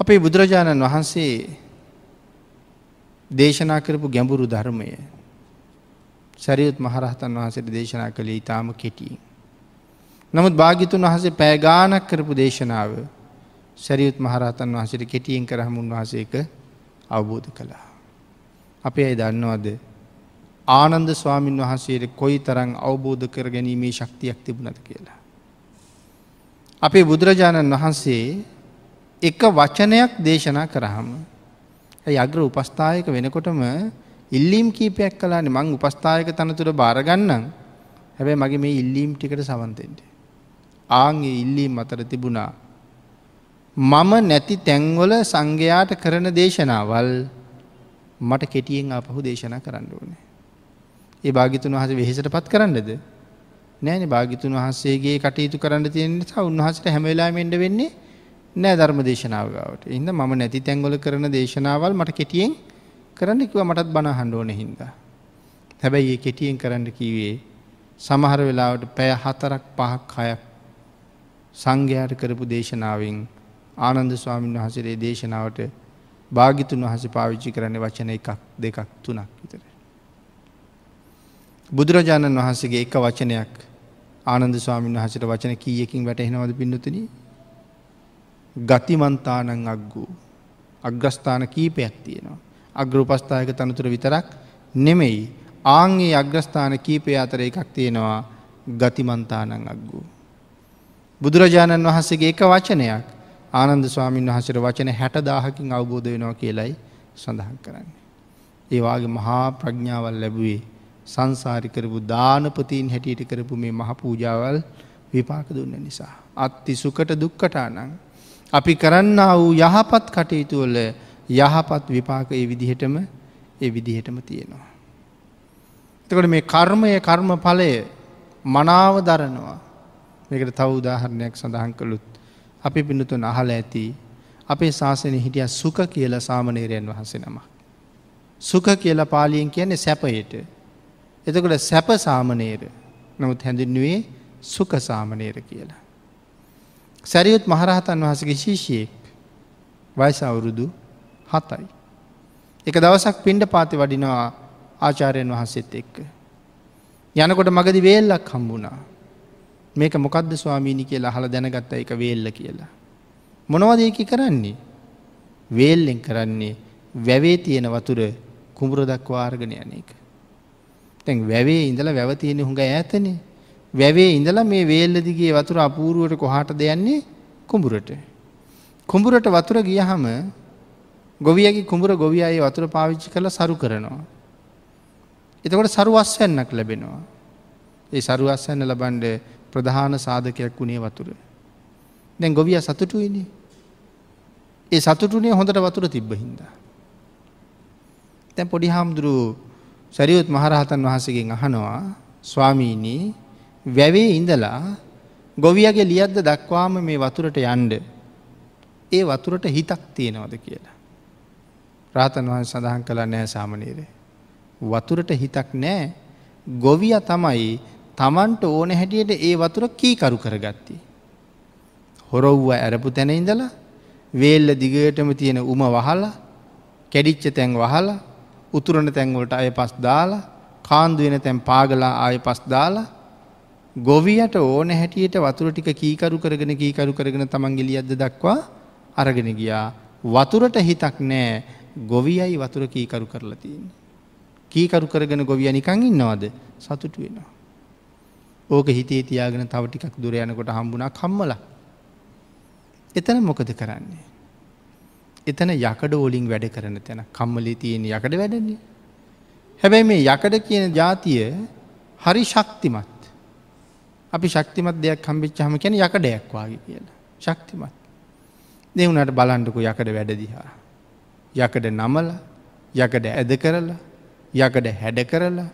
අපේ බුදුරජාණන් වහන්සේ දේශනා කරපු ගැඹුරු ධර්මය සැරියුත් මහරහතන් වහසට දේශනා කළේ ඉතාම කෙටියෙන්. නමුත් භාගිතුන් වහසේ පෑගානක් කරපු දේශනාව සැරියුත් මහරහතන් වහසට කෙටියෙන් කරහම උන්වහසේක අවබෝධ කළා. අපේ අයි දන්නවද ආනන්ද ස්වාමීන් වහන්සේට කොයි තරං අවබෝධ කර ගැනීමේ ශක්තියක් තිබුණද කියලා. අපේ බුදුරජාණන් වහන්සේ එක වචනයක් දේශනා කරහම යග්‍ර උපස්ථායක වෙනකොටම ඉල්ලීම් කීපයක් කලාන මං උපස්ථායක තනතුර භාරගන්නම් හැබැයි මගේ මේ ඉල්ලීම් ටිකට සවන්තෙන්ට. ආන්ගේ ඉල්ලීම් අතර තිබුණා. මම නැති තැන්වල සංඝයාට කරන දේශනාවල් මට කෙටියෙන් අපහු දේශනා කරන්න ඕනේ. ඒ භාගිතුන් වහස වෙහෙසට පත් කරන්නද. නෑන භාගිතුන් වහන්සේගේ කටයුතු කරන්න තියෙන නිසා උන්වහසට හැමවෙලාමෙන්ඩ වෙන්නේ නෑ ධර්ම දේශනාවගාවට ඉන්න මම නැති තැන්ගොල කරන දේශනාවල් මට කෙටියෙන් කරන්න කිව මටත් බණ හන්ඩෝන හින්දා. හැබැයි ඒ කෙටියෙන් කරන්න කිවේ සමහර වෙලාවට පැය හතරක් පහක් හයක් සංඝයාට කරපු දේශනාවෙන් ආනන්ද ස්වාමීන් වහසරේ දේශනාවට භාගිතුන් වහස පාවිච්චි කරන්න වචන එකක් දෙකක් තුනක් විතර. බුදුරජාණන් වහන්සේගේ එක වචනයක් ආනන්ද ස්වාමීන් වහසට වචන කීයකින් වැටහෙනවද පින්නතුන ගතිමන්තානං අක්ගූ අග්‍රස්ථාන කීපයක් තියෙනවා. අග්‍රපස්ථායක තනතුර විතරක් නෙමෙයි ආංගේ අග්‍රස්ථාන කීපය අතර එකක් තියෙනවා ගතිමන්තානං අක්ගූ. බුදුරජාණන් වහන්සේගේ එක වචනයක් ආනන්ද ස්වාමීන් වහසට වචන හැට දාහකින් අවබෝධ වෙනවා කියලයි සඳහන් කරන්නේ. ඒවාගේ මහා ප්‍රඥාවල් ලැබුවේ සංසාරි කරපු දානපතීන් හැටියට කරපු මේ මහ පූජාවල් විපාක දුන්න නිසා. අත්ති සුකට දුක්කටානං. අපි කරන්න වූ යහපත් කටයුතුවල යහපත් විපාක ඒ විදිහටම ඒ විදිහටම තියෙනවා. එතකොට මේ කර්මය කර්ම ඵලය මනාව දරනවා. මේකට තව උදාහරණයක් සඳහන් කළුත් අපි පිඳුතුන් අහල ඇති අපේ ශාසනය හිටිය සුක කියල සාමනේරයන් වහන්සේ නම. සුක කියලා පාලියෙන් කියන්නේ සැපයට. එතකොට සැප සාමනේර නමුත් හැඳින්නුවේ සුක සාමනේර කියලා. සැරියුත් මහරහතන් වහසගේ ශිෂයෙක් වයිස අවුරුදු හතයි. එක දවසක් පින්ඩ පාති වඩිනවා ආචාරයෙන් වහන්සේත් එක්ක. යනකොට මගදි වේල්ලක් හම්බුණා. මේක මොකක්ද ස්වාමීණි කියලා හල දැනගත්ත එක වේල්ල කියලා. මොනවද ඒක කරන්නේ. වේල්ලෙන් කරන්නේ වැවේ තියෙන වතුර කුඹුර දක්වාර්ගන යන එක. තැන් වැවේ ඉඳලා වැව තියෙන හුඟ ඇතන. වැවේ ඉඳලා මේ වේල්ලදිගේ වතුර අපූරුවට කොහට දෙයන්නේ කුඹුරට. කුඹුරට වතුර ගියහම ගොවියගේ කුඹුර ගොවියයි වතුර පාවිච්චි කළ සරු කරනවා. එතකොට සරුවස්වැන්නක් ලැබෙනවා. ඒ සරුවස්වැන්න ලබන්ඩ ප්‍රධාන සාධකයක් වුණේ වතුර. දැන් ගොවිය සතුටුවනි. ඒ සතුටුනේ හොඳට වතුර තිබ්බ හින්දා. තැන් පොඩි හාමුදුරු සැරියුත් මහරහතන් වහසගෙන් අහනවා ස්වාමීණී වැවේ ඉඳලා ගොවියගේ ලියද්ද දක්වාම මේ වතුරට යන්ඩ ඒ වතුරට හිතක් තියෙනවද කියලා. රාතන් වහන් සඳහන් කළ නෑ සාමනීරේ. වතුරට හිතක් නෑ ගොවිය තමයි තමන්ට ඕන හැටියට ඒ වතුර කීකරු කරගත්ති. හොරොව්ව ඇරපු තැන ඉඳලා වේල්ල දිගටම තියෙන උම වහලා කැඩිච්ච තැන් වහලා උතුරන තැන්වලට අය පස් දාලා කාන්දු වෙන තැන් පාගලා ආය පස් දාලා ගොවියට ඕන හැටියට වතුර ටික කීකරු කරගෙන කීකරු කරගෙන තමන් ගෙලියද්ද දක්වා අරගෙන ගියා වතුරට හිතක් නෑ ගොවියයි වතුර කීකරු කරලා තියන්නේ. කීකරු කරගෙන ගොවිය නිකං ඉන්නවාද සතුටු වෙනවා. ඕක හිතේ තියාගෙන තව ටිකක් දුර යනකොට හම්බුණා කම්මල. එතන මොකද කරන්නේ. එතන යකඩ ඕලින් වැඩ කරන තැන කම්මලි තියෙන යකඩ වැඩන්නේ. හැබැයි මේ යකඩ කියන ජාතිය හරි ශක්තිමත්. අපි ශක්තිමත් දෙයක් කම්පිච්ච හම කැන යකඩයක් වගේ කියලා. ශක්තිමත්. දෙවුනට බලන්ඩකු යකඩ වැඩදිහා. යකඩ නමල යකඩ ඇද කරලා යකඩ හැඩ කරලා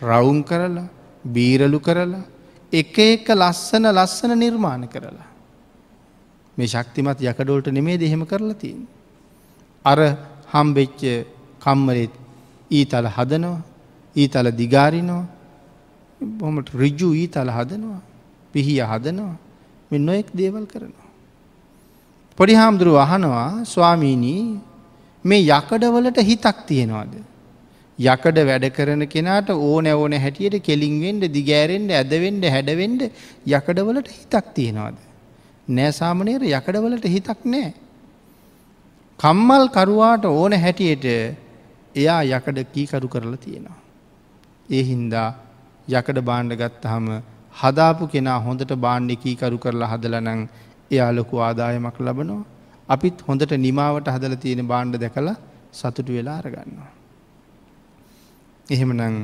රවුම් කරලා බීරලු කරලා එක එක ලස්සන ලස්සන නිර්මාණ කරලා. මේ ශක්තිමත් යකඩෝල්ට නෙමේ දෙහෙම කරලා තින්. අර හම්බෙච්ච කම්මරෙත් ඊතල හදනවා ඊතල දිගාරිනවා බොමට රිජ්ජු ඊතල හදනවා පිහිය හදනවා මෙ නොෙක් දේවල් කරනවා. පොඩි හාමුදුරුව අහනවා ස්වාමීණී මේ යකඩවලට හිතක් තියෙනවාද. යකඩ වැඩ කරන කෙනාට ඕන ඕන හැටියට කෙලින්වෙන්ඩ දිගෑරෙන්ට ඇදවෙන්ඩ හැඩවෙන්ඩ යකඩවලට හිතක් තියෙනවාද. නෑ සාමනේර යකඩවලට හිතක් නෑ. කම්මල් කරුවාට ඕන හැටියට එයා යකඩ කීකරු කරලා තියෙනවා. ඒ හින්දා යකඩ බාණ්ඩ ගත්තහම හදාපු කෙනා හොඳට බාණ්ඩ කීකරු කරලා හදලනං එයා ලොකු ආදායමක් ලබනවා. අපිත් හොඳට නිමාවට හදල තියෙන බාණ්ඩ දැකලා සතුටු වෙලා අරගන්නවා. එහෙමනං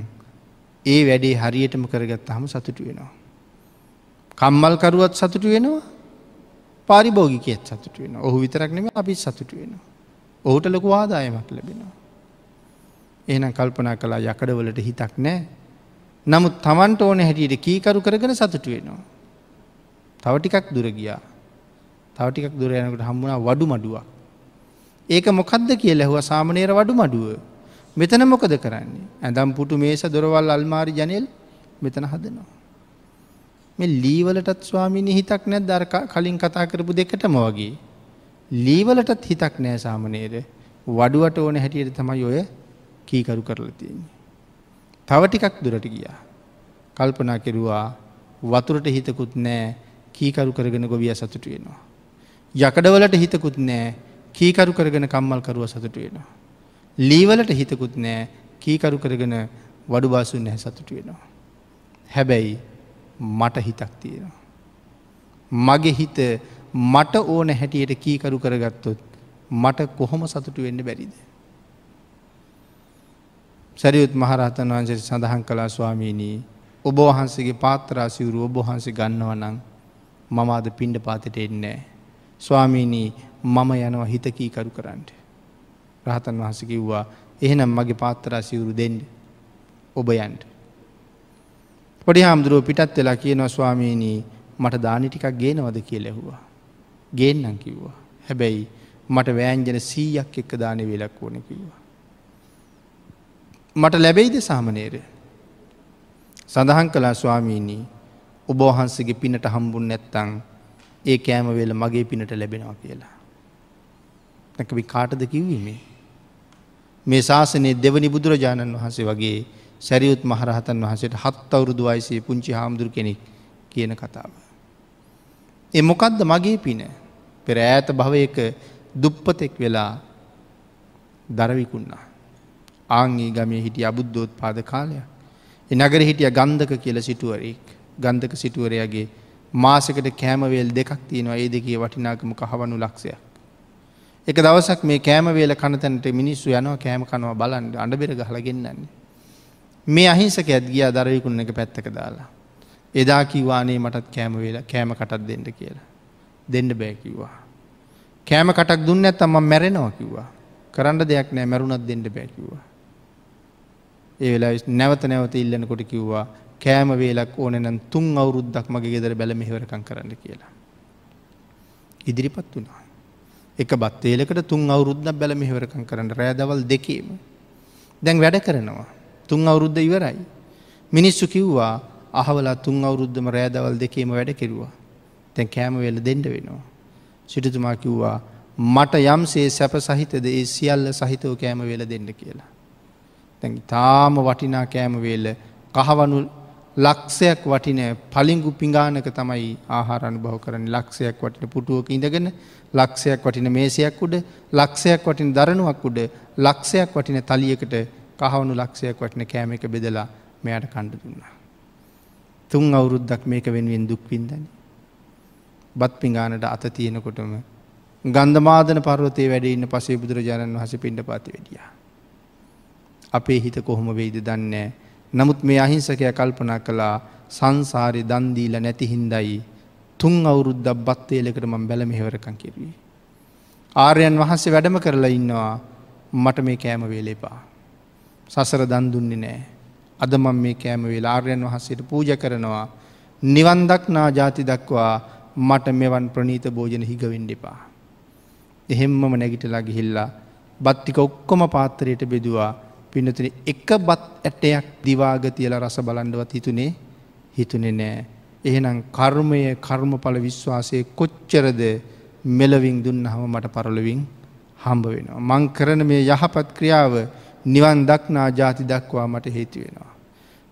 ඒ වැඩේ හරියටම කරගත් හම සතුටු වෙනවා. කම්මල්කරුවත් සතුටු වෙනවා පාරිභෝගිකයත් සතුට වෙන ඔහු විතරක් නෙම අපි සතුට වෙන. ඔහුට ලොකු ආදායමක් ලැබෙනවා. එහනම් කල්පනා කලා යකඩවලට හිතක් නෑ. නමුත් තමන්ට ඕන හැටියට කීකරු කරගෙන සතුට වෙනවා. තවටිකක් දුර ගියා. තවටිකක් දුර යනකට හම්බුණා වඩු මඩුවක්. ඒක මොකක්ද කිය ලැහුව සාමනේර වඩු මඩුව. මෙතන මොකද කරන්නේ. ඇඳම් පුටු මේස දොරවල් අල්මාරි ජනල් මෙතන හදනවා. මේ ලීවලටත් ස්වාමිනි හිතක් නැත් දර කලින් කතා කරපු දෙකටම වගේ. ලීවලටත් හිතක් නෑ සාමනේද වඩුවට ඕන හැටියට තමයි ඔය කීකරු කරලා තියෙන්නේ. තව ටිකක් දුරට ගියා. කල්පනා කෙරුවා වතුරට හිතකුත් නෑ කීකරු කරගෙන ගොවිය සතුට වෙනවා. යකඩවලට හිතකුත් නෑ කීකරු කරගෙන කම්මල් කරුව සතුට වෙනවා. ලීවලට හිතකුත් නෑ කීකරු කරගෙන වඩු බාසුන් නැහැ සතුට වෙනවා. හැබැයි මට හිතක් තියෙනවා. මගේ හිත මට ඕන හැටියට කීකරු කරගත්තොත් මට කොහොම සතුටු වෙන්න බැරිද. සැරියුත් මහරහතන් වහන්සේ සඳහන් කලා ස්වාමීණී ඔබ වහන්සේගේ පාත්තරාසිවරු ඔබ වහන්සේ ගන්නවනං මම අද පිණ්ඩ පාතට එන්නේ. ස්වාමීණී මම යනවා හිත කීකරු කරන්නට. රහතන් වහස කිව්වා එහෙනම් මගේ පාත්තරාසිවරු දෙන්න ඔබ යන්ට. පොඩි හාමුදුරුව පිටත් වෙලා කියනවා ස්වාමීණී මට දානි ටිකක් ගේනවද කිය ලැහුවා. ගේන්නම් කිව්වා. හැබැයි මට වෑන්ජන සීයක් එක්ක දානය වෙලක් ඕන කිව්වා. මට ලැබෙයිද සාමනේර. සඳහන් කලා ස්වාමීණී ඔබෝහන්සගේ පිනට හම්බුන් නැත්තං ඒ කෑමවෙල මගේ පිනට ලැබෙනවා කියලා. නැකබි කාටද කිව්වීමේ. මේ ශාසනයේ දෙවනි බුදුරජාණන් වහන්සේ වගේ සැරියුත් මහරහතන් වහසට හත් අවුරුදු වයිසේ පුංචි හාමුදුර කෙනෙක් කියන කතාව. එ මොකක්ද මගේ පින පෙර ඈත භවයක දුප්පතෙක් වෙලා දරවිකුන්නා. ආංගේ ගමේ හිටිය අබුද්ධෝත් පාද කාලයක්. එ නගර හිටිය ගන්ධක කියල සිටුවරෙක් ගන්ධක සිටුවරයාගේ මාසකට කෑමවේල් දෙකක් තියෙනවා ඒ දෙකේ වටිනාකම කහවනු ලක්ෂයක්. එක දවසක් මේ කෑමවේල කනතැනට මිනිස්සු යනවා කෑම කනවා බලන්න අඩබෙර ගහල ගෙන්න්නන්නේ. මේ අහිංසක ඇත් ගියා දරයකුණ එක පැත්තක දාලා. එදා කිවානේ මටත් කෑම වෙලා කෑම කටත් දෙන්න කියලා. දෙන්න බෑකිව්වා. කෑම කටක් දුන්න ඇත්තම්ම මැරෙනවා කිව්වා. කරන්න දෙයක් නෑ මැරුණත් දෙන්න බෑකිව්වා. ඒ වෙලා නැවත නැවත ඉල්ලන කොට කිව්වා කෑම වේලක් ඕනනම් තුන් අවුරුද්දක් මගේ ගෙදර බැල මෙහෙවරකං කරන්න කියලා. ඉදිරිපත් වුණා. එක බත්තේලකට තුන් අවුරුද්දක් බැල මෙහෙවරකං කරන්න රෑදවල් දෙකේම. දැන් වැඩ කරනවා. තුන් අවුරුද්ධ ඉවරයි. මිනිස්සු කිව්වා අහවලා තුන් අවුරුද්ධම රෑදවල් දෙකේම වැඩ කෙරවා. තැන් කෑම වෙල දෙඩ වෙනවා. සිටතුමා කිව්වා මට යම්සේ සැප සහිතද ඒ සියල්ල සහිතව කෑම වෙල දෙන්න කියලා. තැන් තාම වටිනා කෑමවේල කහවනු ලක්ෂයක් වටින පලිංගු පිංගානක තමයි ආහාරණ බව කරන ලක්ෂයක් වටින පුටුවක ඉඳගෙන ලක්ෂයක් වටින මේසයක් උඩ ලක්ෂයක් වටින දරනුවක් උඩ ලක්ෂයක් වටින තලියකට කහවුණු ලක්ෂයක් වටන කෑම එක බෙදලා මෙයට කණ්ඩ දුන්නා. තුන් අවුරුද්දක් මේක වෙනුවෙන් දුක්වින්දන. බත් පිංගානට අත තියෙනකොටම ගන්ධමාදන පර්වතය වැඩ ඉන්න පසේ බුදුරජාණන් වහස පිඩ පාති වැඩිය. අපේ හිත කොහොම වෙයිද දන්නේ. නමුත් මේ අහිංසකය කල්පනා කළා සංසාරය දන්දීල නැති හින්දයි තුන් අවුරුද්දක් බත්තේලකට මං බැල මෙහෙවරකං කිරී. ආර්යන් වහන්සේ වැඩම කරලා ඉන්නවා මට මේ කෑම වේලේපා. සසර දන් දුන්නේ නෑ. අද මම මේ කෑම වෙලා ආර්යන් වහන්සේට පූජ කරනවා. නිවන් දක්නා ජාති දක්වා මට මෙවන් ප්‍රනීත භෝජන හිගවෙන්ඩ එපා. එහෙම්මම නැගිටලා ගිහිල්ලා බත්තික ඔක්කොම පාත්තරයට බෙදවා පිනතුන එක බත් ඇටයක් දිවාග තියල රස බලන්ඩවත් හිතුනේ හිතුනෙ නෑ. එහෙනම් කර්මය කර්මඵල විශ්වාසය කොච්චරද මෙලවින් දුන්නහම මට පරලොවින් හම්බ වෙනවා. මං කරන මේ යහපත් ක්‍රියාව නිවන් දක්නා ජාති දක්වා මට හේතු වෙනවා.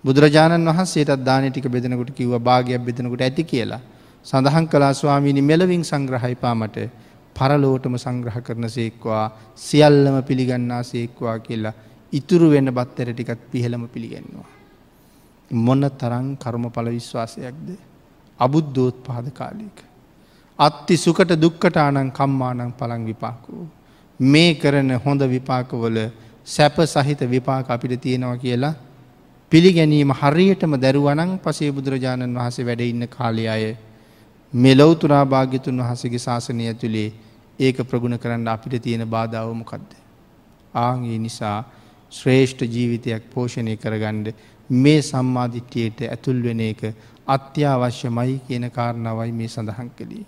බුදුරජාණන් වහන්සේටත් දානය ටික බෙදෙනකොට කිව්ව භාගයක් බෙදෙනකොට ඇති කියලා. සඳහන් කලා ස්වාමීනි මෙලවින් සංග්‍රහයිපාමට පරලෝටම සංග්‍රහ කරන සේක්වා සියල්ලම පිළිගන්නා සේක්වා කියලා ඉතුරු වෙන්න බත්තර ටිකත් පිහළම පිළිගන්නවා. මොන්න තරං කර්ම පල විශ්වාසයක්ද. අබුද්ධෝත් පාද කාලීක. අත්ති සුකට දුක්කටානං කම්මානං පළං විපාකෝ. මේ කරන හොඳ විපාකවල සැප සහිත විපාක අපිට තියෙනවා කියලා පිළිගැනීම හරියටම දැරුවනං පසේ බුදුරජාණන් වහසේ වැඩ ඉන්න කාලය අය මෙලොවතුරා භාග්‍යතුන් වහසගේ ශාසනය ඇතුළේ ඒක ප්‍රගුණ කරන්න අපිට තියෙන බාධාවමකක්ද. ආගේ නිසා ශ්‍රේෂ්ඨ ජීවිතයක් පෝෂණය කරගණ්ඩ මේ සම්මාධිට්්‍යයට ඇතුල් වෙන එක අත්‍යවශ්‍යමයි කියන කාරණාවයි මේ සඳහන් කළේ.